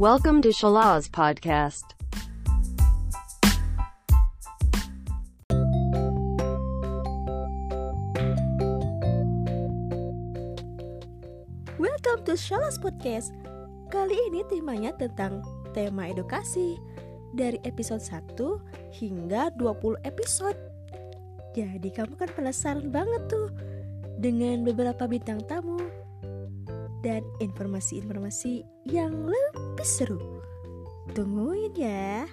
Welcome to Shalaz Podcast. Welcome to Shalas Podcast. Kali ini temanya tentang tema edukasi Dari episode 1 hingga 20 episode. Jadi kamu kan penasaran banget tuh Dengan beberapa bintang tamu Dan informasi-informasi yang lebih seru. Tungguin ya